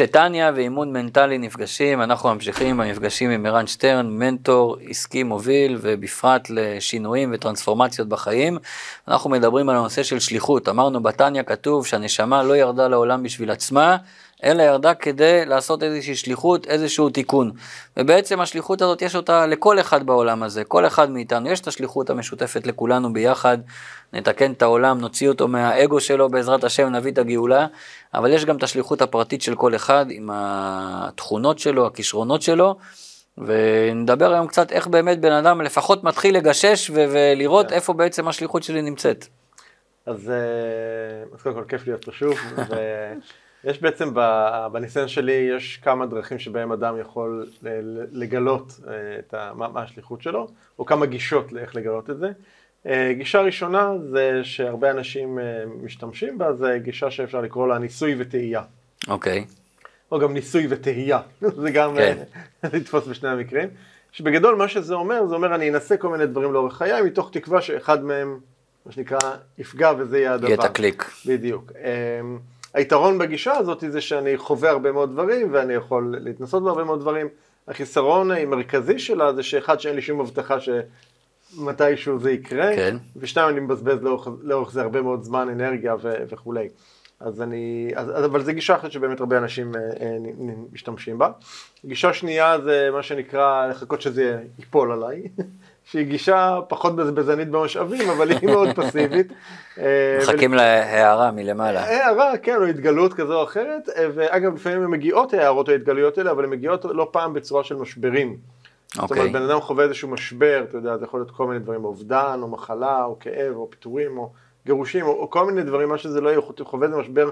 וכשטניה ואימון מנטלי נפגשים, אנחנו ממשיכים במפגשים עם ערן שטרן, מנטור עסקי מוביל ובפרט לשינויים וטרנספורמציות בחיים. אנחנו מדברים על הנושא של שליחות. אמרנו בטניה כתוב שהנשמה לא ירדה לעולם בשביל עצמה, אלא ירדה כדי לעשות איזושהי שליחות, איזשהו תיקון. ובעצם השליחות הזאת יש אותה לכל אחד בעולם הזה, כל אחד מאיתנו. יש את השליחות המשותפת לכולנו ביחד, נתקן את העולם, נוציא אותו מהאגו שלו, בעזרת השם נביא את הגאולה, אבל יש גם את השליחות הפרטית של כל אחד עם התכונות שלו, הכישרונות שלו. ונדבר היום קצת איך באמת בן אדם לפחות מתחיל לגשש ו- ולראות yeah. כן. איפה בעצם השליחות שלי נמצאת. אז, אה, אז קודם כל כיף להיות פה שוב, יש בעצם בניסיון שלי, יש כמה דרכים שבהם אדם יכול לגלות אה, את ה, מה, מה השליחות שלו, או כמה גישות לאיך לגלות את זה. אה, גישה ראשונה זה שהרבה אנשים אה, משתמשים בה, זה גישה שאפשר לקרוא לה ניסוי וטעייה. אוקיי. Okay. או גם ניסוי וטעייה, זה גם כן. לתפוס בשני המקרים. שבגדול מה שזה אומר, זה אומר אני אנסה כל מיני דברים לאורך חיי, מתוך תקווה שאחד מהם, מה שנקרא, יפגע וזה יהיה הדבר. יהיה את הקליק. בדיוק. היתרון בגישה הזאת זה שאני חווה הרבה מאוד דברים ואני יכול להתנסות בהרבה מאוד דברים. החיסרון המרכזי שלה זה שאחד שאין לי שום הבטחה שמתישהו זה יקרה, כן. ושתיים אני מבזבז לאורך, לאורך זה הרבה מאוד זמן, אנרגיה ו- וכולי. אז אני, אז, אבל זו גישה אחת שבאמת הרבה אנשים אה, אה, משתמשים בה. גישה שנייה זה מה שנקרא לחכות שזה ייפול עליי. שהיא גישה פחות בזבזנית במשאבים, אבל היא מאוד פסיבית. אה, מחכים להערה מלמעלה. הערה, כן, או התגלות כזו או אחרת, אה, ואגב, לפעמים הן מגיעות הערות או התגלויות האלה, אבל הן מגיעות לא פעם בצורה של משברים. Okay. זאת אומרת, אוקיי. בן אדם חווה איזשהו משבר, אתה יודע, זה יכול להיות כל מיני דברים, אובדן, או מחלה, או כאב, או פיטורים, או גירושים, או, או כל מיני דברים, מה שזה לא יהיה, הוא חווה איזה משבר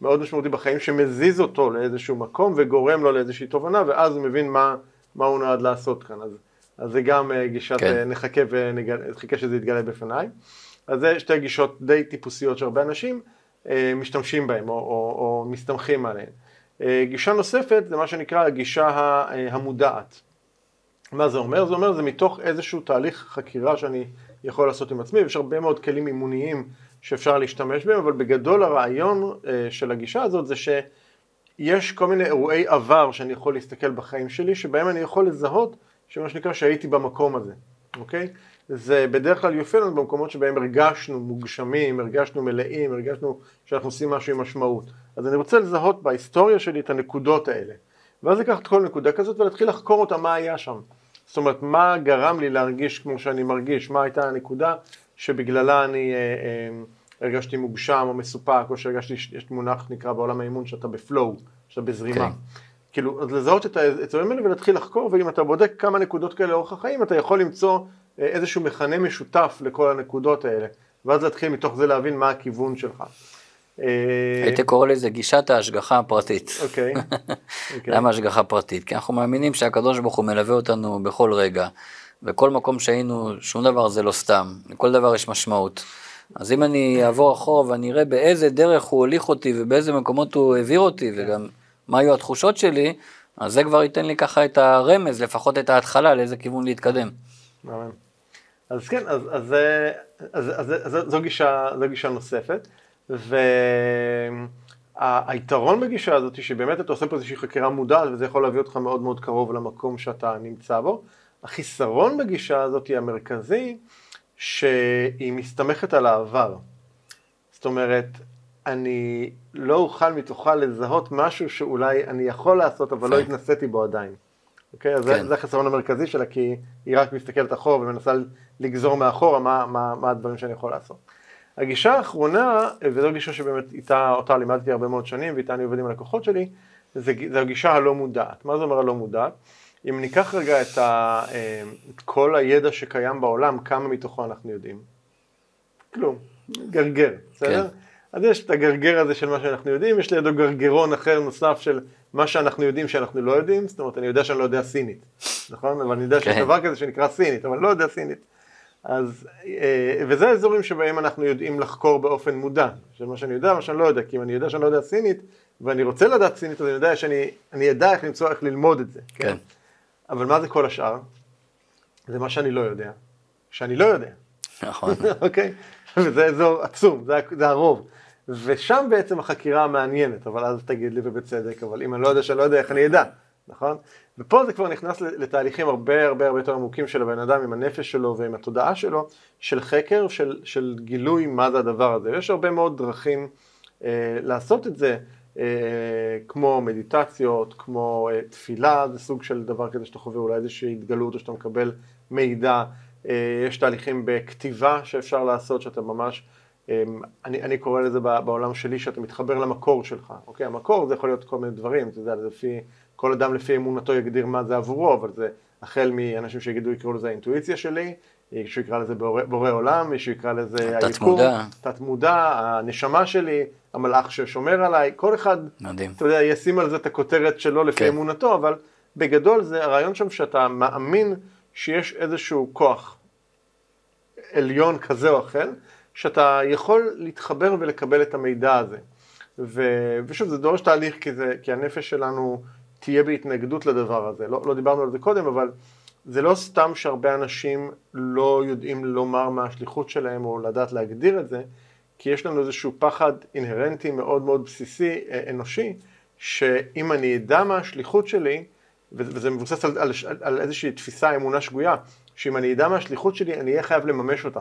מאוד משמעותי בחיים, שמזיז אותו לאיזשהו מקום, וגורם לו לאיזושהי תובנה, ואז הוא מבין מה, מה הוא נועד לעשות כאן. אז אז זה גם אה, גישת כן. אה, נחכה ונחכה שזה יתגלה בפניי. אז זה שתי גישות די טיפוסיות שהרבה אנשים אה, משתמשים בהן או, או, או מסתמכים עליהן. גישה נוספת זה מה שנקרא הגישה המודעת. מה זה אומר? זה אומר זה מתוך איזשהו תהליך חקירה שאני יכול לעשות עם עצמי, ויש הרבה מאוד כלים אימוניים שאפשר להשתמש בהם, אבל בגדול הרעיון של הגישה הזאת זה שיש כל מיני אירועי עבר שאני יכול להסתכל בחיים שלי, שבהם אני יכול לזהות שמה שנקרא שהייתי במקום הזה, אוקיי? זה בדרך כלל יופיע לנו במקומות שבהם הרגשנו מוגשמים, הרגשנו מלאים, הרגשנו שאנחנו עושים משהו עם משמעות. אז אני רוצה לזהות בהיסטוריה שלי את הנקודות האלה. ואז לקחת כל נקודה כזאת ולהתחיל לחקור אותה מה היה שם. זאת אומרת, מה גרם לי להרגיש כמו שאני מרגיש, מה הייתה הנקודה שבגללה אני אה, אה, הרגשתי מוגשם או מסופק, או שהרגשתי, יש מונח נקרא בעולם האימון שאתה בפלואו, שאתה בזרימה. Okay. כאילו, אז לזהות את האזורים האלה ולהתחיל לחקור, ואם אתה בודק כמה נקודות כאלה לאורך החיים, אתה יכול למצוא אה, איזשהו מכנה משותף לכל הנקודות האלה, ואז להתחיל מתוך זה להבין מה הכיוון שלך. אה, הייתי קורא לזה גישת ההשגחה הפרטית. אוקיי. אוקיי. למה השגחה פרטית? כי אנחנו מאמינים שהקדוש ברוך הוא מלווה אותנו בכל רגע, וכל מקום שהיינו, שום דבר זה לא סתם, לכל דבר יש משמעות. אז אם אני אעבור אחורה ואני אראה באיזה דרך הוא הוליך אותי ובאיזה מקומות הוא העביר אותי, וגם מה היו התחושות שלי, אז זה כבר ייתן לי ככה את הרמז, לפחות את ההתחלה, לאיזה כיוון להתקדם. אז כן, אז, אז, אז, אז, אז זו, גישה, זו גישה נוספת, והיתרון בגישה הזאת שבאמת אתה עושה פה איזושהי חקירה מודעת וזה יכול להביא אותך מאוד מאוד קרוב למקום שאתה נמצא בו. החיסרון בגישה הזאת המרכזי, שהיא מסתמכת על העבר. זאת אומרת, אני לא אוכל מתוכה לזהות משהו שאולי אני יכול לעשות, אבל לא התנסיתי בו עדיין. אוקיי? אז כן. זה, זה החסרון המרכזי שלה, כי היא רק מסתכלת אחורה ומנסה לגזור מאחורה מה, מה, מה הדברים שאני יכול לעשות. הגישה האחרונה, וזו גישה שבאמת איתה, אותה לימדתי הרבה מאוד שנים, ואיתה אני עובד עם הלקוחות שלי, זה, זה הגישה הלא מודעת. מה זה אומר הלא מודעת? אם ניקח רגע את, ה, אה, את כל הידע שקיים בעולם, כמה מתוכו אנחנו יודעים? כלום, גרגר, בסדר? כן. אז יש את הגרגר הזה של מה שאנחנו יודעים, יש לידו גרגרון אחר נוסף של מה שאנחנו יודעים שאנחנו לא יודעים, זאת אומרת אני יודע שאני לא יודע סינית, נכון? אבל אני יודע שיש כן. דבר כזה שנקרא סינית, אבל לא יודע סינית. אז, אה, וזה האזורים שבהם אנחנו יודעים לחקור באופן מודע, של מה שאני יודע, מה שאני לא יודע, כי אם אני יודע שאני לא יודע סינית, ואני רוצה לדעת סינית, אז אני יודע שאני אני אדע איך למצוא איך ללמוד את זה, כן? כן. אבל מה זה כל השאר? זה מה שאני לא יודע, שאני לא יודע. נכון. אוקיי? וזה אזור עצום, זה, זה הרוב. ושם בעצם החקירה המעניינת, אבל אז תגיד לי ובצדק, אבל אם אני לא יודע שאני לא יודע, איך אני אדע, נכון? ופה זה כבר נכנס לתהליכים הרבה הרבה הרבה יותר עמוקים של הבן אדם עם הנפש שלו ועם התודעה שלו, של חקר, של, של גילוי מה זה הדבר הזה. יש הרבה מאוד דרכים אה, לעשות את זה, אה, כמו מדיטציות, כמו אה, תפילה, זה סוג של דבר כזה שאתה חווה אולי איזושהי התגלות או שאתה מקבל מידע. אה, יש תהליכים בכתיבה שאפשר לעשות, שאתה ממש... אמ, אני, אני קורא לזה בעולם שלי שאתה מתחבר למקור שלך, אוקיי? המקור זה יכול להיות כל מיני דברים, אתה יודע, לפי, כל אדם לפי אמונתו יגדיר מה זה עבורו, אבל זה החל מאנשים שיגידו, יקראו לזה האינטואיציה שלי, מישהו יקרא לזה בורא, בורא עולם, מישהו יקרא לזה היקום, תת מודע, הנשמה שלי, המלאך ששומר עליי, כל אחד, מדהים. אתה יודע, ישים על זה את הכותרת שלו לפי כן. אמונתו, אבל בגדול זה הרעיון שם שאתה מאמין שיש איזשהו כוח עליון כזה או אחר, שאתה יכול להתחבר ולקבל את המידע הזה. ו... ושוב, זה דורש תהליך כי, זה... כי הנפש שלנו תהיה בהתנגדות לדבר הזה. לא, לא דיברנו על זה קודם, אבל זה לא סתם שהרבה אנשים לא יודעים לומר מה השליחות שלהם או לדעת להגדיר את זה, כי יש לנו איזשהו פחד אינהרנטי מאוד מאוד בסיסי, אה, אנושי, שאם אני אדע מה השליחות שלי, וזה מבוסס על, על, על איזושהי תפיסה, אמונה שגויה, שאם אני אדע מה השליחות שלי, אני אהיה חייב לממש אותה.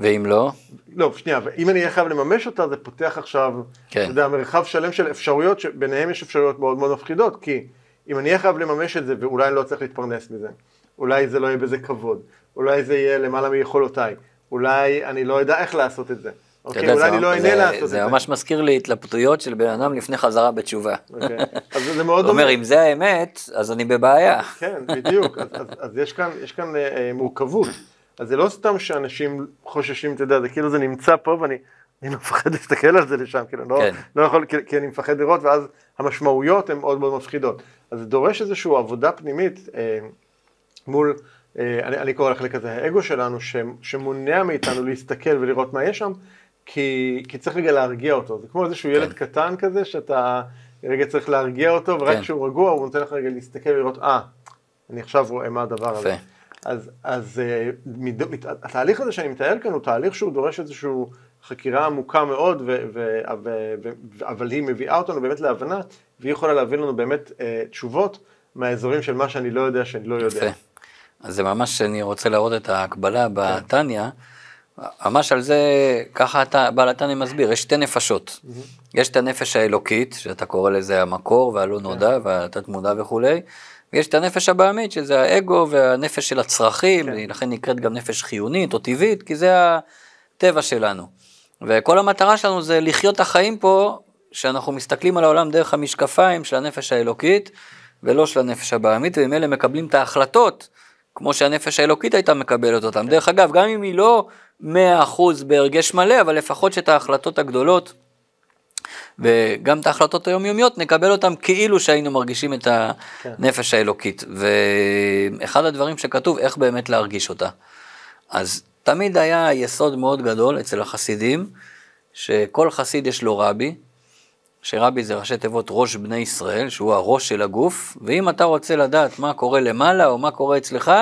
ואם לא? לא, שנייה, ואם אני אהיה חייב לממש אותה, זה פותח עכשיו, כן. אתה יודע, מרחב שלם של אפשרויות, שביניהם יש אפשרויות מאוד מאוד מפחידות, כי אם אני אהיה חייב לממש את זה, ואולי אני לא צריך להתפרנס מזה, אולי זה לא יהיה בזה כבוד, אולי זה יהיה למעלה מיכולותיי, אולי אני לא אדע איך לעשות את זה. אוקיי, יודע, אולי אני לא אענה לעשות את זה. זה ממש מזכיר לי התלבטויות של בן אדם לפני חזרה בתשובה. אוקיי, אז זה מאוד... אומר, אם זה האמת, אז אני בבעיה. כן, בדיוק, אז, אז, אז יש כאן, יש כאן אה, מורכבות. אז זה לא סתם שאנשים חוששים, אתה יודע, זה כאילו זה נמצא פה ואני אני מפחד להסתכל על זה לשם, כאילו, לא, כן. לא יכול, כי, כי אני מפחד לראות, ואז המשמעויות הן מאוד מאוד מפחידות. אז זה דורש איזושהי עבודה פנימית אה, מול, אה, אני, אני קורא לחלק הזה האגו שלנו, ש, שמונע מאיתנו להסתכל ולראות מה יש שם, כי, כי צריך רגע להרגיע אותו. זה כמו איזשהו כן. ילד קטן כזה, שאתה רגע צריך להרגיע אותו, ורק כן. כשהוא רגוע הוא נותן לך רגע להסתכל ולראות, אה, אני עכשיו רואה מה הדבר הזה. אז, אז אה, מד, התהליך הזה שאני מתאר כאן הוא תהליך שהוא דורש איזושהי חקירה עמוקה מאוד, ו, ו, ו, ו, אבל היא מביאה אותנו באמת להבנה, והיא יכולה להביא לנו באמת אה, תשובות מהאזורים של מה שאני לא יודע שאני לא יודע. יפה. אז זה ממש, אני רוצה להראות את ההקבלה כן. בתניא. ממש על זה, ככה אתה, בעל התניא מסביר, יש שתי נפשות. Mm-hmm. יש את הנפש האלוקית, שאתה קורא לזה המקור והלא נודע כן. והתת מודע וכולי, ויש את הנפש הבעמית, שזה האגו והנפש של הצרכים, כן. לכן נקראת גם נפש חיונית או טבעית, כי זה הטבע שלנו. וכל המטרה שלנו זה לחיות את החיים פה, שאנחנו מסתכלים על העולם דרך המשקפיים של הנפש האלוקית, ולא של הנפש הבעמית, וממילא מקבלים את ההחלטות, כמו שהנפש האלוקית הייתה מקבלת אותן. דרך אגב, גם אם היא לא 100% בהרגש מלא, אבל לפחות שאת ההחלטות הגדולות, וגם את ההחלטות היומיומיות נקבל אותן כאילו שהיינו מרגישים את הנפש כן. האלוקית. ואחד הדברים שכתוב, איך באמת להרגיש אותה. אז תמיד היה יסוד מאוד גדול אצל החסידים, שכל חסיד יש לו רבי, שרבי זה ראשי תיבות ראש בני ישראל, שהוא הראש של הגוף, ואם אתה רוצה לדעת מה קורה למעלה או מה קורה אצלך,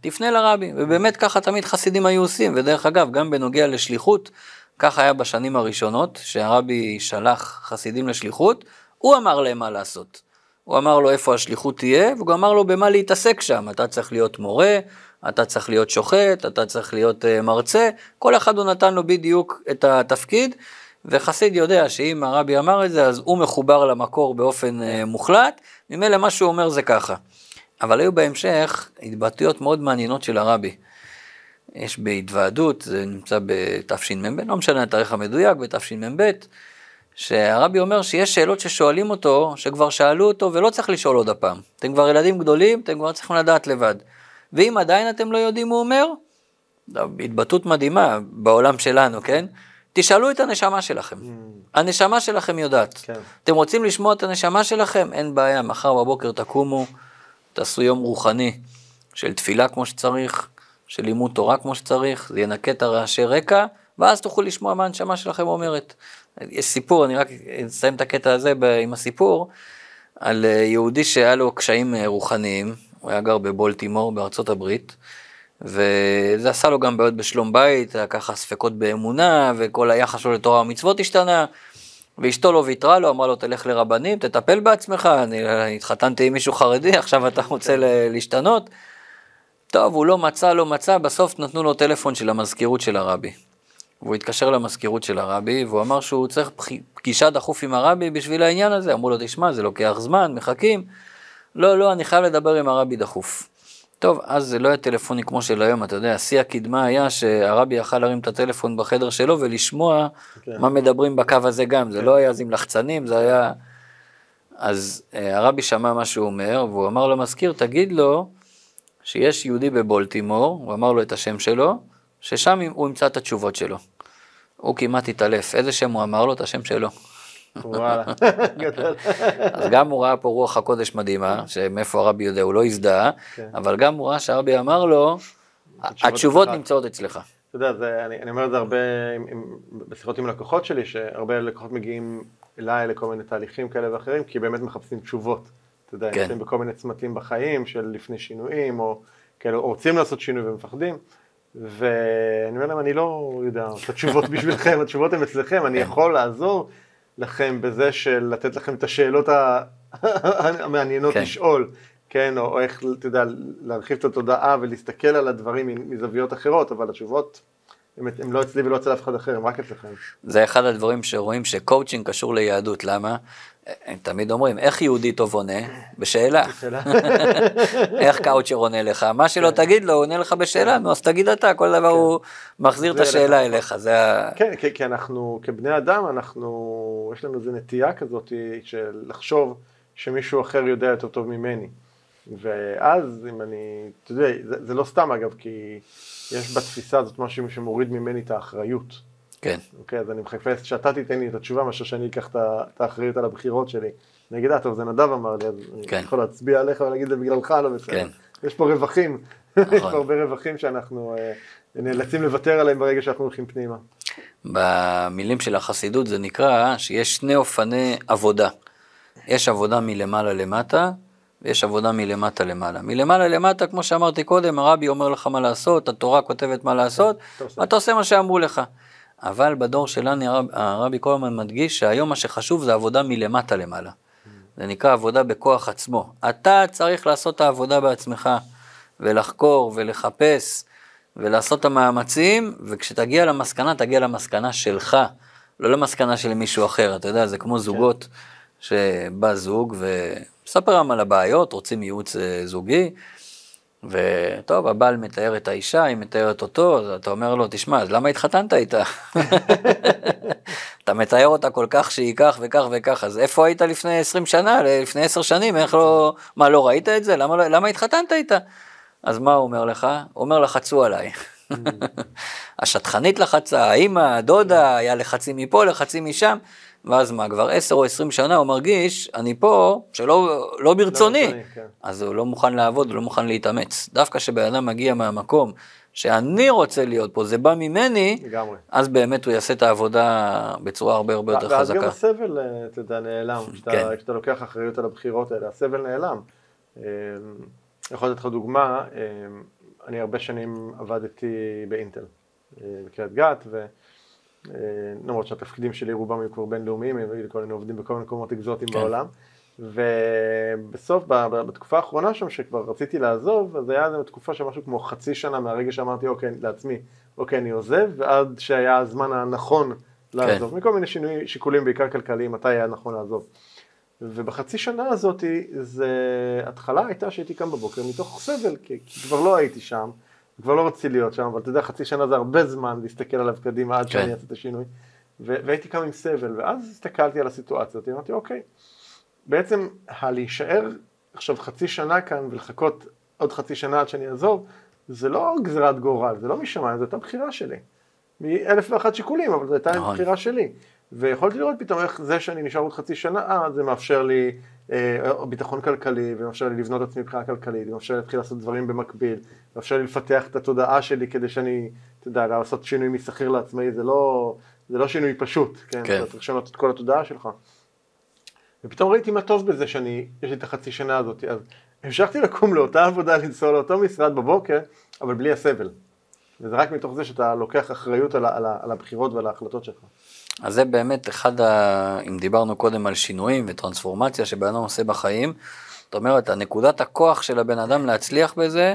תפנה לרבי, ובאמת ככה תמיד חסידים היו עושים, ודרך אגב, גם בנוגע לשליחות, ככה היה בשנים הראשונות, שהרבי שלח חסידים לשליחות, הוא אמר להם מה לעשות. הוא אמר לו איפה השליחות תהיה, והוא אמר לו במה להתעסק שם. אתה צריך להיות מורה, אתה צריך להיות שוחט, אתה צריך להיות uh, מרצה, כל אחד הוא נתן לו בדיוק את התפקיד, וחסיד יודע שאם הרבי אמר את זה, אז הוא מחובר למקור באופן uh, מוחלט, ממילא מה שהוא אומר זה ככה. אבל היו בהמשך התבטאויות מאוד מעניינות של הרבי. יש בהתוועדות, זה נמצא בתשמ"ב, לא משנה התאריך המדויק, בתשמ"ב, שהרבי אומר שיש שאלות ששואלים אותו, שכבר שאלו אותו ולא צריך לשאול עוד הפעם. אתם כבר ילדים גדולים, אתם כבר צריכים לדעת לבד. ואם עדיין אתם לא יודעים, הוא אומר, התבטאות מדהימה בעולם שלנו, כן? תשאלו את הנשמה שלכם. Mm. הנשמה שלכם יודעת. כן. אתם רוצים לשמוע את הנשמה שלכם? אין בעיה, מחר בבוקר תקומו, תעשו יום רוחני של תפילה כמו שצריך, של לימוד תורה כמו שצריך, זה ינקה את הרעשי רקע, ואז תוכלו לשמוע מה הנשמה שלכם אומרת. יש סיפור, אני רק אסיים את הקטע הזה עם הסיפור, על אה, יהודי שהיה לו קשיים אה, רוחניים, הוא היה גר בבולטימור בארצות הברית, וזה עשה לו גם בעיות בשלום בית, היה ככה ספקות באמונה, וכל היחס שלו לתורה ומצוות השתנה. ואשתו לא ויתרה לו, אמרה לו תלך לרבנים, תטפל בעצמך, אני התחתנתי עם מישהו חרדי, עכשיו אתה רוצה להשתנות. טוב, הוא לא מצא, לא מצא, בסוף נתנו לו טלפון של המזכירות של הרבי. והוא התקשר למזכירות של הרבי, והוא אמר שהוא צריך פגישה דחוף עם הרבי בשביל העניין הזה. אמרו לו, תשמע, זה לוקח זמן, מחכים. לא, לא, אני חייב לדבר עם הרבי דחוף. טוב, אז זה לא היה טלפוני כמו של היום, אתה יודע, שיא הקדמה היה שהרבי יכל להרים את הטלפון בחדר שלו ולשמוע כן. מה מדברים בקו הזה גם, זה לא היה אז עם לחצנים, זה היה... אז אה, הרבי שמע מה שהוא אומר, והוא אמר למזכיר, תגיד לו שיש יהודי בבולטימור, הוא אמר לו את השם שלו, ששם הוא ימצא את התשובות שלו. הוא כמעט התעלף, איזה שם הוא אמר לו? את השם שלו. וואלה, גדול. אז גם הוא ראה פה רוח הקודש מדהימה, שמאיפה הרבי יודע, הוא לא הזדהה, כן. אבל גם הוא ראה שהרבי אמר לו, התשובות נמצאות אצלך. אתה יודע, זה, אני, אני אומר את זה הרבה עם, עם, בשיחות עם לקוחות שלי, שהרבה לקוחות מגיעים אליי לכל מיני תהליכים כאלה ואחרים, כי באמת מחפשים תשובות. אתה יודע, כן. נמצאים בכל מיני צמתים בחיים של לפני שינויים, או כאלה רוצים לעשות שינוי ומפחדים. ואני אומר להם, אני לא יודע את התשובות בשבילכם, התשובות הן אצלכם, אני כן. יכול לעזור לכם בזה של לתת לכם את השאלות המעניינות כן. לשאול, כן, או, או איך, אתה יודע, להרחיב את התודעה ולהסתכל על הדברים מזוויות אחרות, אבל התשובות הם, הם לא אצלי ולא אצל אף אחד אחר, הם רק אצלכם. זה אחד הדברים שרואים שקואוצ'ינג קשור ליהדות, למה? הם תמיד אומרים, איך יהודי טוב עונה? בשאלה. איך קאוצ'ר עונה לך? מה שלא כן. תגיד לו, הוא עונה לך בשאלה, נו אז תגיד אתה, כל דבר כן. הוא מחזיר את השאלה אליך, זה ה... כן, כי אנחנו כבני אדם, אנחנו, יש לנו איזו נטייה כזאת של לחשוב שמישהו אחר יודע יותר טוב ממני. ואז אם אני, אתה יודע, זה לא סתם אגב, כי יש בתפיסה הזאת משהו שמוריד ממני את האחריות. כן. אוקיי, אז אני מחפש שאתה תיתן לי את התשובה מאשר שאני אקח את האחריות על הבחירות שלי. אני אגיד, אה, טוב, זה נדב אמר לי, אז כן. אני יכול להצביע עליך ולהגיד זה בגללך, לא בסדר. כן. יש פה רווחים, נכון. יש פה הרבה רווחים שאנחנו אה, נאלצים לוותר עליהם ברגע שאנחנו הולכים פנימה. במילים של החסידות זה נקרא שיש שני אופני עבודה. יש עבודה מלמעלה למטה, ויש עבודה מלמטה למעלה. מלמעלה למטה, כמו שאמרתי קודם, הרבי אומר לך מה לעשות, התורה כותבת מה לעשות, ואתה עושה מה שאמרו לך. אבל בדור שלנו הרב, הרבי כל הזמן מדגיש שהיום מה שחשוב זה עבודה מלמטה למעלה. זה נקרא עבודה בכוח עצמו. אתה צריך לעשות את העבודה בעצמך, ולחקור ולחפש, ולעשות את המאמצים, וכשתגיע למסקנה, תגיע למסקנה שלך, לא למסקנה של מישהו אחר. אתה יודע, זה כמו כן. זוגות, שבא זוג ומספר להם על הבעיות, רוצים ייעוץ אה, זוגי, וטוב, הבעל מתאר את האישה, היא מתארת אותו, אז אתה אומר לו, תשמע, אז למה התחתנת איתה? אתה מתאר אותה כל כך שהיא כך וכך וכך, אז איפה היית לפני 20 שנה, לפני 10 שנים, איך לא, מה, לא ראית את זה? למה, לא, למה התחתנת איתה? אז מה הוא אומר לך? הוא אומר, לחצו עליי. השטחנית לחצה, האמא, הדודה, היה לחצים מפה, לחצים משם. ואז מה, כבר עשר או עשרים שנה הוא מרגיש, אני פה, שלא לא ברצוני. לא כן. אז הוא לא מוכן לעבוד, הוא לא מוכן להתאמץ. דווקא כשבן אדם מגיע מהמקום שאני רוצה להיות פה, זה בא ממני, לגמרי. אז באמת הוא יעשה את העבודה בצורה הרבה הרבה יותר חזקה. ואז גם הסבל, אה, אתה יודע, נעלם. כשאתה, כן. כשאתה לוקח אחריות על הבחירות האלה, הסבל נעלם. אה, יכול לתת לך דוגמה, אה, אני הרבה שנים עבדתי באינטל, בקריית גת, ו... אה, למרות שהתפקידים שלי רובם היו כבר בינלאומיים, מיני עובדים בכל מיני מקומות אקזוטיים כן. בעולם. ובסוף, בתקופה האחרונה שם, שכבר רציתי לעזוב, אז היה איזו תקופה של משהו כמו חצי שנה מהרגע שאמרתי, אוקיי, לעצמי, אוקיי, אני עוזב, ועד שהיה הזמן הנכון לעזוב, כן. מכל מיני שינויים, שיקולים, בעיקר כלכליים, מתי היה נכון לעזוב. ובחצי שנה הזאת, זה, התחלה הייתה שהייתי קם בבוקר מתוך סבל, כי כבר לא הייתי שם. כבר לא רציתי להיות שם, אבל אתה יודע, חצי שנה זה הרבה זמן להסתכל עליו קדימה עד כן. שאני אעשה את השינוי. והייתי קם עם סבל, ואז הסתכלתי על הסיטואציה אמרתי, אוקיי, בעצם הלהישאר עכשיו חצי שנה כאן ולחכות עוד חצי שנה עד שאני אעזוב, זה לא גזירת גורל, זה לא משמיים, זו הייתה בחירה שלי. מאלף ואחת שיקולים, אבל זו הייתה נכון. בחירה שלי. ויכולתי לראות פתאום איך זה שאני נשאר עוד חצי שנה, אה, זה מאפשר לי אה, ביטחון כלכלי, ומאפשר לי לבנות את עצמי מבחינה כלכלית, ומאפשר לי להתחיל לעשות דברים במקביל, ומאפשר לי לפתח את התודעה שלי כדי שאני, אתה יודע, לעשות שינוי משכיר לעצמאי, זה לא, זה לא שינוי פשוט, כן? כן. אתה צריך לשנות את כל התודעה שלך. ופתאום ראיתי מה טוב בזה שאני, יש לי את החצי שנה הזאת, אז המשכתי לקום לאותה עבודה, לנסוע לאותו משרד בבוקר, אבל בלי הסבל. וזה רק מתוך זה שאתה לוקח אחריות על, על, על הבחירות ועל ההחלטות שלך. אז זה באמת אחד, ה... אם דיברנו קודם על שינויים וטרנספורמציה שבן אדם עושה בחיים, זאת אומרת, הנקודת הכוח של הבן אדם להצליח בזה,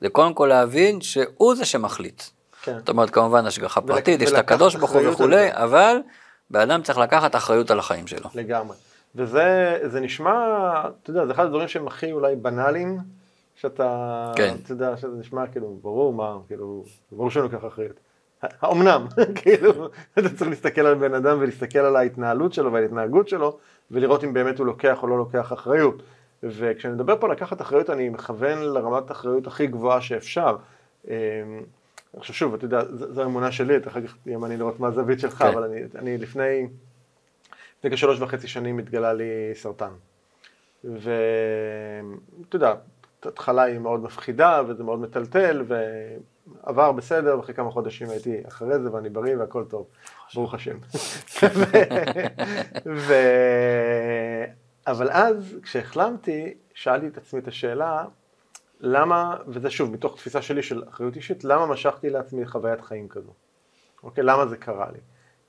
זה קודם כל להבין שהוא זה שמחליט. כן. זאת אומרת, כמובן השגחה פרטית, יש את הקדוש ברוך הוא וכולי, אבל בן אדם צריך לקחת אחריות על החיים שלו. לגמרי. וזה נשמע, אתה יודע, זה אחד הדברים שהם הכי אולי בנאליים, שאתה, כן. אתה יודע, שזה נשמע כאילו, ברור מה, כאילו, ברור שאני לוקח אחריות. האומנם, כאילו, אתה צריך להסתכל על בן אדם ולהסתכל על ההתנהלות שלו ועל ההתנהגות שלו, ולראות אם באמת הוא לוקח או לא לוקח אחריות. וכשאני מדבר פה על לקחת אחריות, אני מכוון לרמת אחריות הכי גבוהה שאפשר. אמ, חושב, שוב, אתה יודע, זו האמונה שלי, אתה אחר כך תהיה מעניין לראות מה הזווית שלך, כן. אבל אני, אני לפני, לפני כשלוש וחצי שנים התגלה לי סרטן. ואתה יודע, ההתחלה היא מאוד מפחידה וזה מאוד מטלטל, ועבר בסדר, ואחרי כמה חודשים הייתי אחרי זה ואני בריא והכל טוב, ברוך השם. ו... אבל אז, כשהחלמתי, שאלתי את עצמי את השאלה, למה, וזה שוב, מתוך תפיסה שלי של אחריות אישית, למה משכתי לעצמי חוויית חיים כזו? אוקיי, למה זה קרה לי?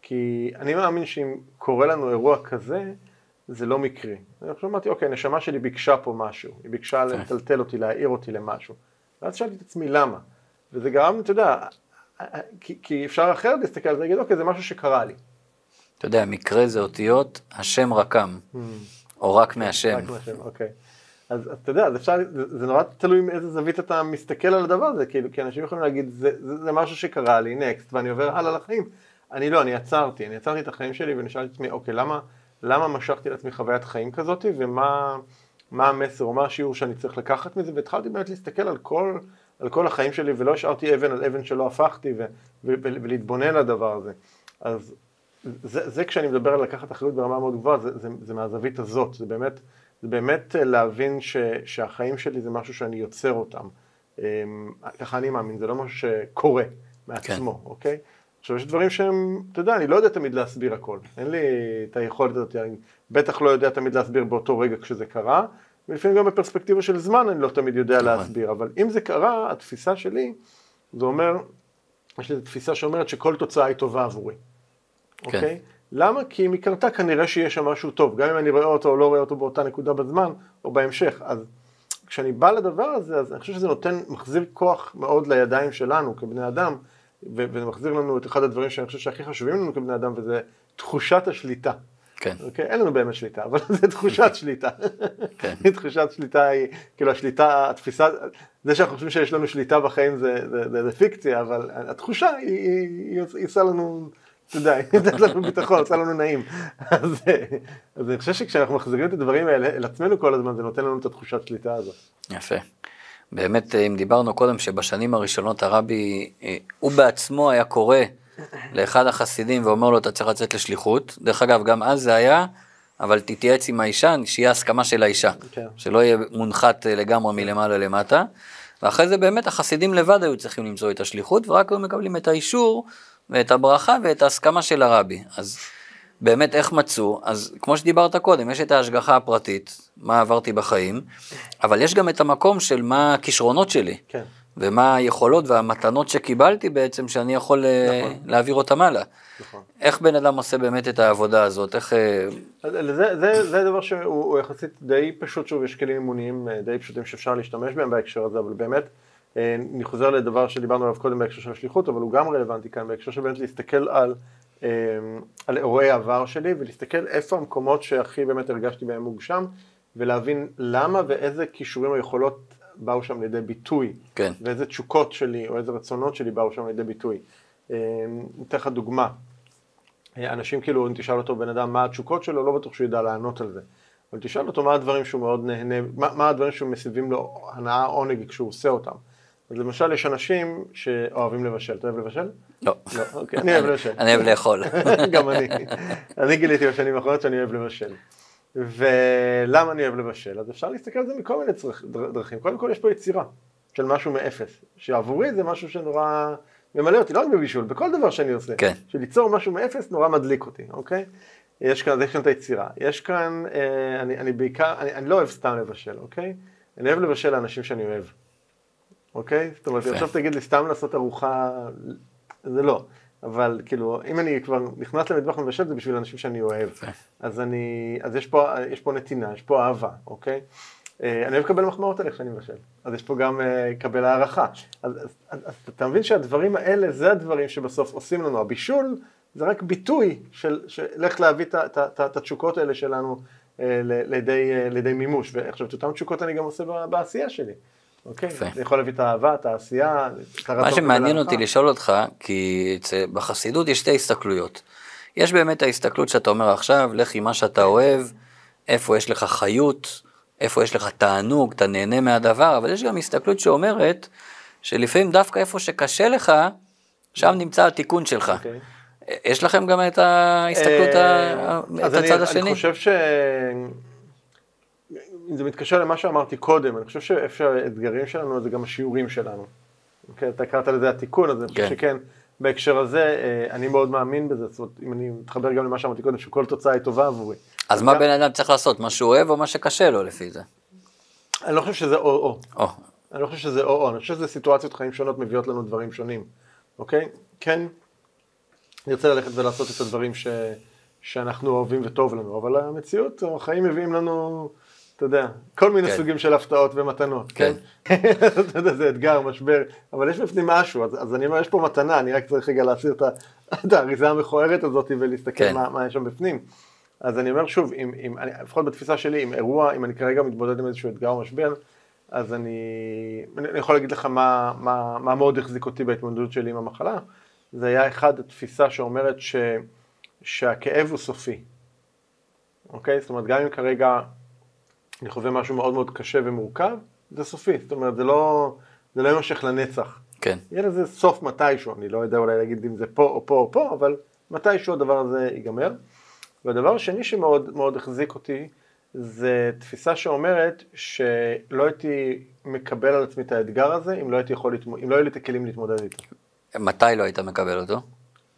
כי אני מאמין שאם קורה לנו אירוע כזה, זה לא מקרי. אני חושב, אמרתי, אוקיי, הנשמה שלי ביקשה פה משהו, היא ביקשה כן. לטלטל אותי, להעיר אותי למשהו. ואז שאלתי את עצמי למה. וזה גרם, אתה יודע, כי, כי אפשר אחרת להסתכל על זה ולהגיד, אוקיי, זה משהו שקרה לי. אתה יודע, מקרה זה אותיות, השם רקם, mm. או רק מהשם. רק מהשם, אוקיי. אז, אתה יודע, אז אפשר, זה, זה נורא תלוי מאיזה זווית אתה מסתכל על הדבר הזה, כאילו, כי אנשים יכולים להגיד, זה, זה, זה משהו שקרה לי, נקסט, ואני עובר הלאה לחיים. אני לא, אני עצרתי, אני עצרתי את החיים שלי ואני שאלתי את עצמי, אוקיי, למה, למה משכתי לעצמי חוויית חיים כזאת, ומה מה המסר, או מה השיעור שאני צריך לקחת מזה, והתחלתי באמת להסתכל על כל, על כל החיים שלי, ולא השארתי אבן על אבן שלא הפכתי, ו, ו, ו, ולהתבונן על הדבר הזה. אז זה, זה כשאני מדבר על לקחת אחריות ברמה מאוד גבוהה, זה, זה, זה מהזווית הזאת, זה באמת, זה באמת להבין ש, שהחיים שלי זה משהו שאני יוצר אותם. אמ, ככה אני מאמין, זה לא משהו שקורה מעצמו, כן. אוקיי? עכשיו יש דברים שהם, אתה יודע, אני לא יודע תמיד להסביר הכל, אין לי את היכולת הזאת, אני בטח לא יודע תמיד להסביר באותו רגע כשזה קרה, ולפעמים גם בפרספקטיבה של זמן אני לא תמיד יודע נכון. להסביר, אבל אם זה קרה, התפיסה שלי, זה אומר, יש לי תפיסה שאומרת שכל תוצאה היא טובה עבורי, כן. אוקיי? למה? כי אם היא קרתה כנראה שיש שם משהו טוב, גם אם אני רואה אותו או לא רואה אותו באותה נקודה בזמן, או בהמשך, אז כשאני בא לדבר הזה, אז אני חושב שזה נותן, מחזיר כוח מאוד לידיים שלנו כבני אדם, וזה מחזיר לנו את אחד הדברים שאני חושב שהכי חשובים לנו כבני אדם, וזה תחושת השליטה. כן. אוקיי? אין לנו באמת שליטה, אבל זה תחושת שליטה. כן. תחושת שליטה היא, כאילו השליטה, התפיסה, זה שאנחנו חושבים שיש לנו שליטה בחיים זה, זה, זה, זה פיקציה, אבל התחושה היא, היא, היא, היא עושה לנו, אתה יודע, היא נותנת לנו ביטחון, עושה לנו נעים. אז, אז אני חושב שכשאנחנו מחזירים את הדברים האלה אל עצמנו כל הזמן, זה נותן לנו את התחושת שליטה הזאת. יפה. באמת, אם דיברנו קודם שבשנים הראשונות הרבי, אה, הוא בעצמו היה קורא לאחד החסידים ואומר לו, אתה צריך לצאת לשליחות. דרך אגב, גם אז זה היה, אבל תתייעץ עם האישה, שיהיה הסכמה של האישה, okay. כן. שלא יהיה מונחת אה, לגמרי מלמעלה למטה. ואחרי זה באמת החסידים לבד היו צריכים למצוא את השליחות, ורק היו מקבלים את האישור ואת הברכה ואת ההסכמה של הרבי. אז באמת איך מצאו, אז כמו שדיברת קודם, יש את ההשגחה הפרטית, מה עברתי בחיים, אבל יש גם את המקום של מה הכישרונות שלי, כן. ומה היכולות והמתנות שקיבלתי בעצם, שאני יכול אה, נכון. להעביר אותם הלאה. נכון. איך בן אדם עושה באמת את העבודה הזאת, איך... אה, זה, זה, זה דבר שהוא יחסית די פשוט, שוב, יש כלים אימוניים אה, די פשוטים שאפשר להשתמש בהם בהקשר הזה, אבל באמת, אני חוזר לדבר שדיברנו עליו קודם בהקשר של השליחות, אבל הוא גם רלוונטי כאן, בהקשר של באמת להסתכל על על אירועי העבר שלי ולהסתכל איפה המקומות שהכי באמת הרגשתי בהם מוגשם ולהבין למה ואיזה כישורים או יכולות באו שם לידי ביטוי כן. ואיזה תשוקות שלי או איזה רצונות שלי באו שם לידי ביטוי. אמ, אתן לך דוגמה, אנשים כאילו אם תשאל אותו בן אדם מה התשוקות שלו לא בטוח שהוא ידע לענות על זה אבל תשאל אותו מה הדברים שהוא מאוד נהנה, מה, מה הדברים שמסבים לו הנאה עונג כשהוא עושה אותם אז למשל יש אנשים שאוהבים לבשל, אתה אוהב לבשל? לא. לא, אוקיי, אני אוהב לבשל. אני אוהב לאכול. גם אני. אני גיליתי בשנים האחרונות שאני אוהב לבשל. ולמה אני אוהב לבשל? אז אפשר להסתכל על זה מכל מיני דרכים. קודם כל יש פה יצירה של משהו מאפס, שעבורי זה משהו שנורא ממלא אותי, לא רק בבישול, בכל דבר שאני עושה. כן. שליצור משהו מאפס נורא מדליק אותי, אוקיי? יש כאן, יש כאן את היצירה. יש כאן, אה, אני, אני בעיקר, אני, אני לא אוהב סתם לבשל, אוקיי? אני אוהב לבשל לאנשים שאני אוהב, אוקיי? זאת אומרת, עכשיו תגיד לי סתם לעשות ארוחה, זה לא. אבל כאילו, אם אני כבר נכנס למטבח ומבשל, זה בשביל אנשים שאני אוהב. אז אני, אז יש פה, יש פה נתינה, יש פה אהבה, אוקיי? אה, אני אוהב לקבל מחמאות עליך כשאני מבשל, אז יש פה גם לקבל אה, הערכה. אז, אז, אז, אז אתה מבין שהדברים האלה, זה הדברים שבסוף עושים לנו. הבישול זה רק ביטוי של, של איך להביא את התשוקות האלה שלנו אה, לידי, לידי מימוש. ועכשיו, את אותן תשוקות אני גם עושה בעשייה שלי. אוקיי? אני יכול להביא את האהבה, את העשייה, את הרצון. מה שמעניין אותי לשאול אותך, כי בחסידות יש שתי הסתכלויות. יש באמת ההסתכלות שאתה אומר עכשיו, לך עם מה שאתה אוהב, איפה יש לך חיות, איפה יש לך תענוג, אתה נהנה מהדבר, אבל יש גם הסתכלות שאומרת שלפעמים דווקא איפה שקשה לך, שם נמצא התיקון שלך. Okay. אוקיי. יש לכם גם את ההסתכלות, אה, את הצד השני? אני חושב ש... זה מתקשר למה שאמרתי קודם, אני חושב שאיפה האתגרים שלנו זה גם השיעורים שלנו. Okay, אוקיי, אתה קראת לזה התיקון, אז אני חושב כן. שכן, בהקשר הזה, אה, אני מאוד מאמין בזה, זאת אומרת, אם אני מתחבר גם למה שאמרתי קודם, שכל תוצאה היא טובה עבורי. אז מה בן אדם צריך לעשות, מה שהוא אוהב או מה שקשה לו לפי זה? אני לא חושב שזה או-או. או. אני לא חושב שזה או-או, אני חושב שזה סיטואציות חיים שונות מביאות לנו דברים שונים, אוקיי? כן, נרצה ללכת ולעשות את הדברים ש... שאנחנו אוהבים וטוב לנו, אבל המציאות, החיים מביאים לנו, אתה יודע, כל מיני כן. סוגים של הפתעות ומתנות, כן? כן? אתה יודע, זה אתגר, משבר, אבל יש בפנים משהו, אז, אז אני אומר, יש פה מתנה, אני רק צריך רגע להסיר את האריזה המכוערת הזאת ולהסתכל כן. מה, מה יש שם בפנים. אז אני אומר שוב, אם, אם, אני, לפחות בתפיסה שלי, עם אירוע, אם אני כרגע מתמודד עם איזשהו אתגר או משבר, אז אני, אני יכול להגיד לך מה, מה, מה מאוד החזיק אותי בהתמודדות שלי עם המחלה. זה היה אחד, התפיסה שאומרת ש, שהכאב הוא סופי. אוקיי? זאת אומרת, גם אם כרגע אני חווה משהו מאוד מאוד קשה ומורכב, זה סופי. זאת אומרת, זה לא, זה לא יימשך לנצח. כן. יהיה לזה סוף מתישהו, אני לא יודע אולי להגיד אם זה פה או פה או פה, אבל מתישהו הדבר הזה ייגמר. והדבר השני שמאוד מאוד החזיק אותי, זה תפיסה שאומרת שלא הייתי מקבל על עצמי את האתגר הזה, אם לא הייתי יכול, להתמוד... אם לא היו לי את הכלים להתמודד איתו. מתי לא היית מקבל אותו?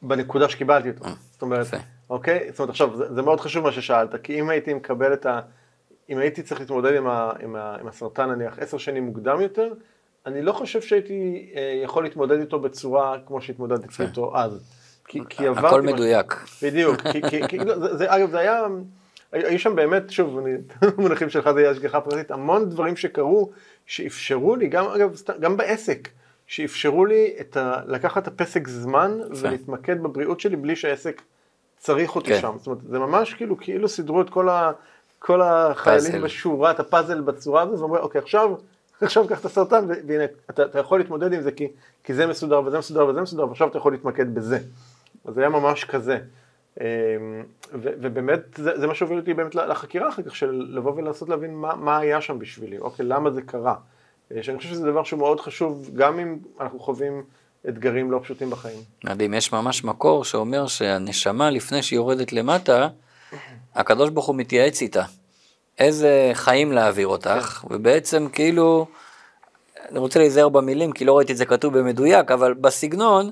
בנקודה שקיבלתי אותו. אה, זאת אומרת, אוקיי? זאת אומרת, עכשיו, זה, זה מאוד חשוב מה ששאלת, כי אם הייתי מקבל את ה... אם הייתי צריך להתמודד עם, ה, עם, ה, עם הסרטן נניח עשר שנים מוקדם יותר, אני לא חושב שהייתי אה, יכול להתמודד איתו בצורה כמו שהתמודדתי איתו אז. כי, כי עברתי... הכל מדויק. בדיוק, כי, כי, כי לא, זה, זה, אגב זה היה, היו שם באמת, שוב, אני, במונחים שלך זה יהיה השגחה פרטית, המון דברים שקרו, שאפשרו לי, גם אגב, גם בעסק, שאפשרו לי את ה, לקחת את הפסק זמן ולהתמקד בבריאות שלי בלי שהעסק צריך אותי כן. שם. זאת אומרת, זה ממש כאילו, כאילו סידרו את כל, ה, כל החיילים פאזל. בשורה, את הפאזל בצורה הזו, ואומרים, אוקיי, עכשיו, עכשיו קח את הסרטן, והנה, אתה, אתה יכול להתמודד עם זה כי, כי זה מסודר וזה מסודר וזה מסודר, ועכשיו אתה יכול להתמקד בזה. אז זה היה ממש כזה. אמ, ובאמת זה, זה מה שהוביל אותי באמת לחקירה אחר כך, של לבוא ולנסות להבין מה, מה היה שם בשבילי, אוקיי, למה זה קרה. אה, שאני חושב שזה דבר שהוא מאוד חשוב, גם אם אנחנו חווים אתגרים לא פשוטים בחיים. מדהים, יש ממש מקור שאומר שהנשמה לפני שהיא יורדת למטה, הקדוש ברוך הוא מתייעץ איתה. איזה חיים להעביר אותך, כן. ובעצם כאילו, אני רוצה להיזהר במילים כי לא ראיתי את זה כתוב במדויק, אבל בסגנון,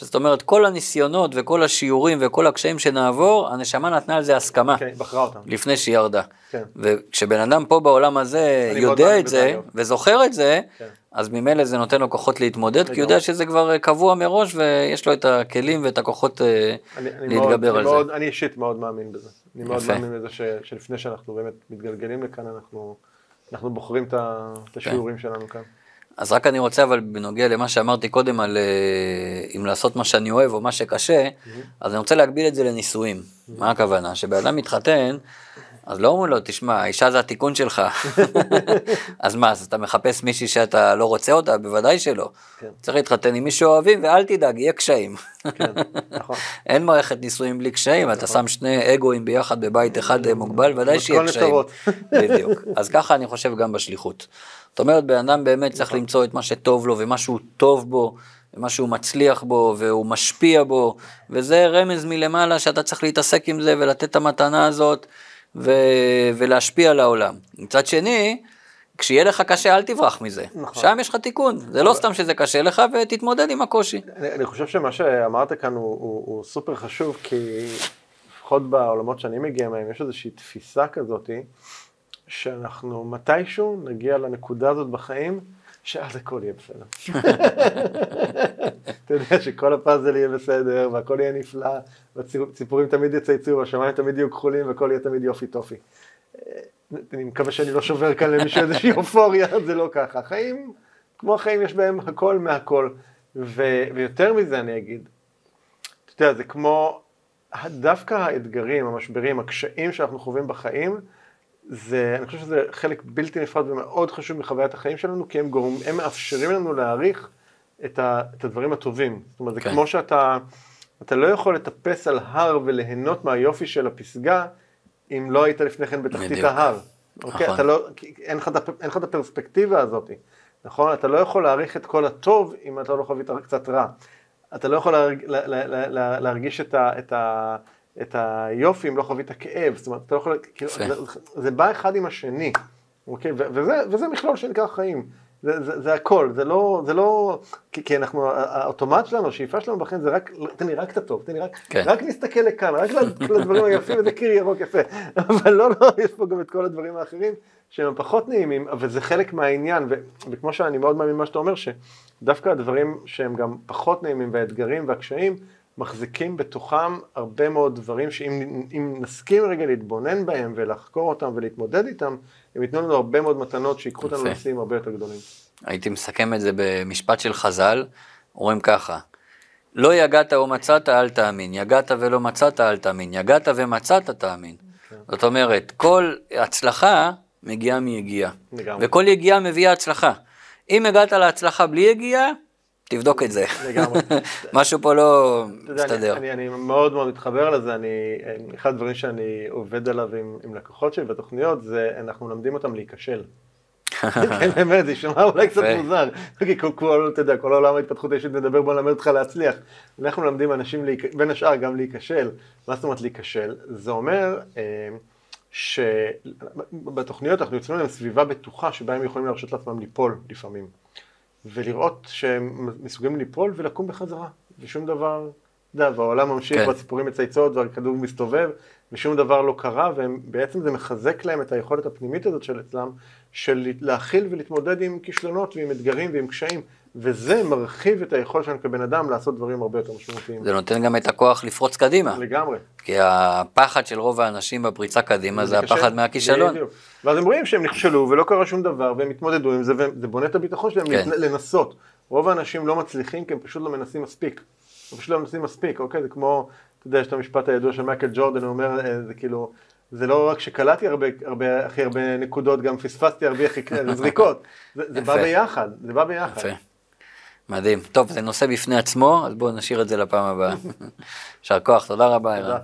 זאת אומרת, כל הניסיונות וכל השיעורים וכל הקשיים שנעבור, הנשמה נתנה על זה הסכמה. כן, בחרה אותם. לפני שהיא ירדה. כן. וכשבן אדם פה בעולם הזה יודע את זה, וזוכר את זה, כן. אז ממילא זה נותן לו כוחות להתמודד, כי הוא יודע שזה כבר קבוע מראש, ויש לו את הכלים ואת הכוחות אה, אני, להתגבר אני על מאוד, זה. אני אישית מאוד מאמין בזה. אני מאוד. מאמין בזה ש, שלפני שאנחנו באמת מתגלגלים לכאן, אנחנו, אנחנו בוחרים את השיעורים כן. שלנו כאן. אז רק אני רוצה, אבל בנוגע למה שאמרתי קודם על אה, אם לעשות מה שאני אוהב או מה שקשה, mm-hmm. אז אני רוצה להגביל את זה לנישואים. Mm-hmm. מה הכוונה? שבן אדם מתחתן, אז לא אומרים לו, תשמע, האישה זה התיקון שלך. אז מה, אז אתה מחפש מישהי שאתה לא רוצה אותה? בוודאי שלא. כן. צריך להתחתן עם מי שאוהבים, ואל תדאג, יהיה קשיים. כן, נכון. אין מערכת נישואים בלי קשיים, נכון. אתה שם שני אגואים ביחד בבית אחד מוגבל, ודאי שיהיה קשיים. בדיוק. אז ככה אני חושב גם בשליחות. זאת אומרת, בן אדם באמת צריך נכון. למצוא את מה שטוב לו ומה שהוא טוב בו, ומה שהוא מצליח בו והוא משפיע בו, וזה רמז מלמעלה שאתה צריך להתעסק עם זה ולתת את המתנה הזאת ו- ולהשפיע על העולם. מצד שני, כשיהיה לך קשה אל תברח מזה, נכון. שם יש לך תיקון, זה לא סתם שזה קשה לך ותתמודד עם הקושי. אני, אני חושב שמה שאמרת כאן הוא, הוא, הוא סופר חשוב, כי לפחות בעולמות שאני מגיע מהם, יש איזושהי תפיסה כזאתי, שאנחנו מתישהו נגיע לנקודה הזאת בחיים, שאז הכל יהיה בסדר. אתה יודע שכל הפאזל יהיה בסדר, והכל יהיה נפלא, והציפורים תמיד יצייצו, והשמיים תמיד יהיו כחולים, והכל יהיה תמיד יופי טופי. אני מקווה שאני לא שובר כאן למישהו איזושהי אופוריה, זה לא ככה. החיים, כמו החיים, יש בהם הכל מהכל. ו, ויותר מזה אני אגיד, אתה יודע, זה כמו, דווקא האתגרים, המשברים, הקשיים שאנחנו חווים בחיים, זה, אני חושב שזה חלק בלתי נפרד ומאוד חשוב מחוויית החיים שלנו, כי הם, גורם, הם מאפשרים לנו להעריך את, ה, את הדברים הטובים. זאת אומרת, כן. זה כמו שאתה, אתה לא יכול לטפס על הר וליהנות מהיופי של הפסגה, אם לא היית לפני כן בתחתית ההר. אוקיי? נכון. אתה לא, אין לך את הפרספקטיבה הזאת, נכון? אתה לא יכול להעריך את כל הטוב אם אתה לא חווית קצת רע. אתה לא יכול להרג, לה, לה, לה, לה, להרגיש את, ה, את, ה, את היופי אם לא חווית כאב. זאת אומרת, אתה לא יכול, כאילו, זה, זה בא אחד עם השני, אוקיי? וזה, וזה מכלול שנקרא חיים. זה, זה, זה הכל, זה לא, זה לא, כי, כי אנחנו, האוטומט שלנו, השאיפה שלנו בחיים זה רק, תן לי רק את הטוב, תן לי רק, כן. רק נסתכל לכאן, רק לדברים היפים, איזה קיר ירוק יפה, אבל לא, לא, יש פה גם את כל הדברים האחרים שהם פחות נעימים, אבל זה חלק מהעניין, ו, וכמו שאני מאוד מאמין מה שאתה אומר, שדווקא הדברים שהם גם פחות נעימים, והאתגרים והקשיים, מחזיקים בתוכם הרבה מאוד דברים שאם נסכים רגע להתבונן בהם ולחקור אותם ולהתמודד איתם, הם ייתנו לנו הרבה מאוד מתנות שיקחו אותנו לנושאים הרבה יותר גדולים. הייתי מסכם את זה במשפט של חז"ל, אומרים ככה, לא יגעת או מצאת אל תאמין, יגעת ולא מצאת אל תאמין, יגעת ומצאת תאמין. כן. זאת אומרת, כל הצלחה מגיעה מיגיעה, וכל יגיעה מביאה הצלחה. אם הגעת להצלחה בלי יגיעה, תבדוק את זה. לגמרי. משהו פה לא מסתדר. אני, אני, אני מאוד מאוד מתחבר לזה, אני, אחד הדברים שאני עובד עליו עם, עם לקוחות שלי בתוכניות, זה אנחנו מלמדים אותם להיכשל. כן, באמת, זה יישמע אולי קצת מוזר, כי כל, אתה יודע, כל העולם ההתפתחות האישית מדבר בוא נלמד אותך להצליח. אנחנו מלמדים אנשים, בין השאר, גם להיכשל. מה זאת אומרת להיכשל? זה אומר אה, שבתוכניות אנחנו יוצרים להם סביבה בטוחה שבה הם יכולים להרשות לעצמם ליפול לפעמים. ולראות שהם מסוגלים ליפול ולקום בחזרה, ושום דבר, אתה יודע, והעולם ממשיך, כן. והציפורים מצייצות, והכדור מסתובב, ושום דבר לא קרה, ובעצם זה מחזק להם את היכולת הפנימית הזאת של אצלם, של להכיל ולהתמודד עם כישלונות ועם אתגרים ועם קשיים, וזה מרחיב את היכולת שלנו כבן אדם לעשות דברים הרבה יותר משמעותיים. זה נותן גם את הכוח לפרוץ קדימה. לגמרי. כי הפחד של רוב האנשים בפריצה קדימה זה, זה הפחד מהכישלון. בדיוק. ואז הם רואים שהם נכשלו ולא קרה שום דבר, והם התמודדו עם זה, וזה בונה את הביטחון שלהם כן. לנסות. רוב האנשים לא מצליחים כי הם פשוט לא מנסים מספיק. הם פשוט לא מנסים מספיק, אוקיי? זה כמו, אתה יודע, יש את המשפט הידוע של מייקל ג'ורדן, הוא אומר, אה, זה כאילו... זה לא רק שקלטתי הרבה, הרבה, הכי הרבה נקודות, גם פספסתי הרבה הכי זריקות. זה, זה בא ביחד, זה בא ביחד. יפה. מדהים. טוב, זה נושא בפני עצמו, אז בואו נשאיר את זה לפעם הבאה. יישר כוח, תודה רבה, ערן.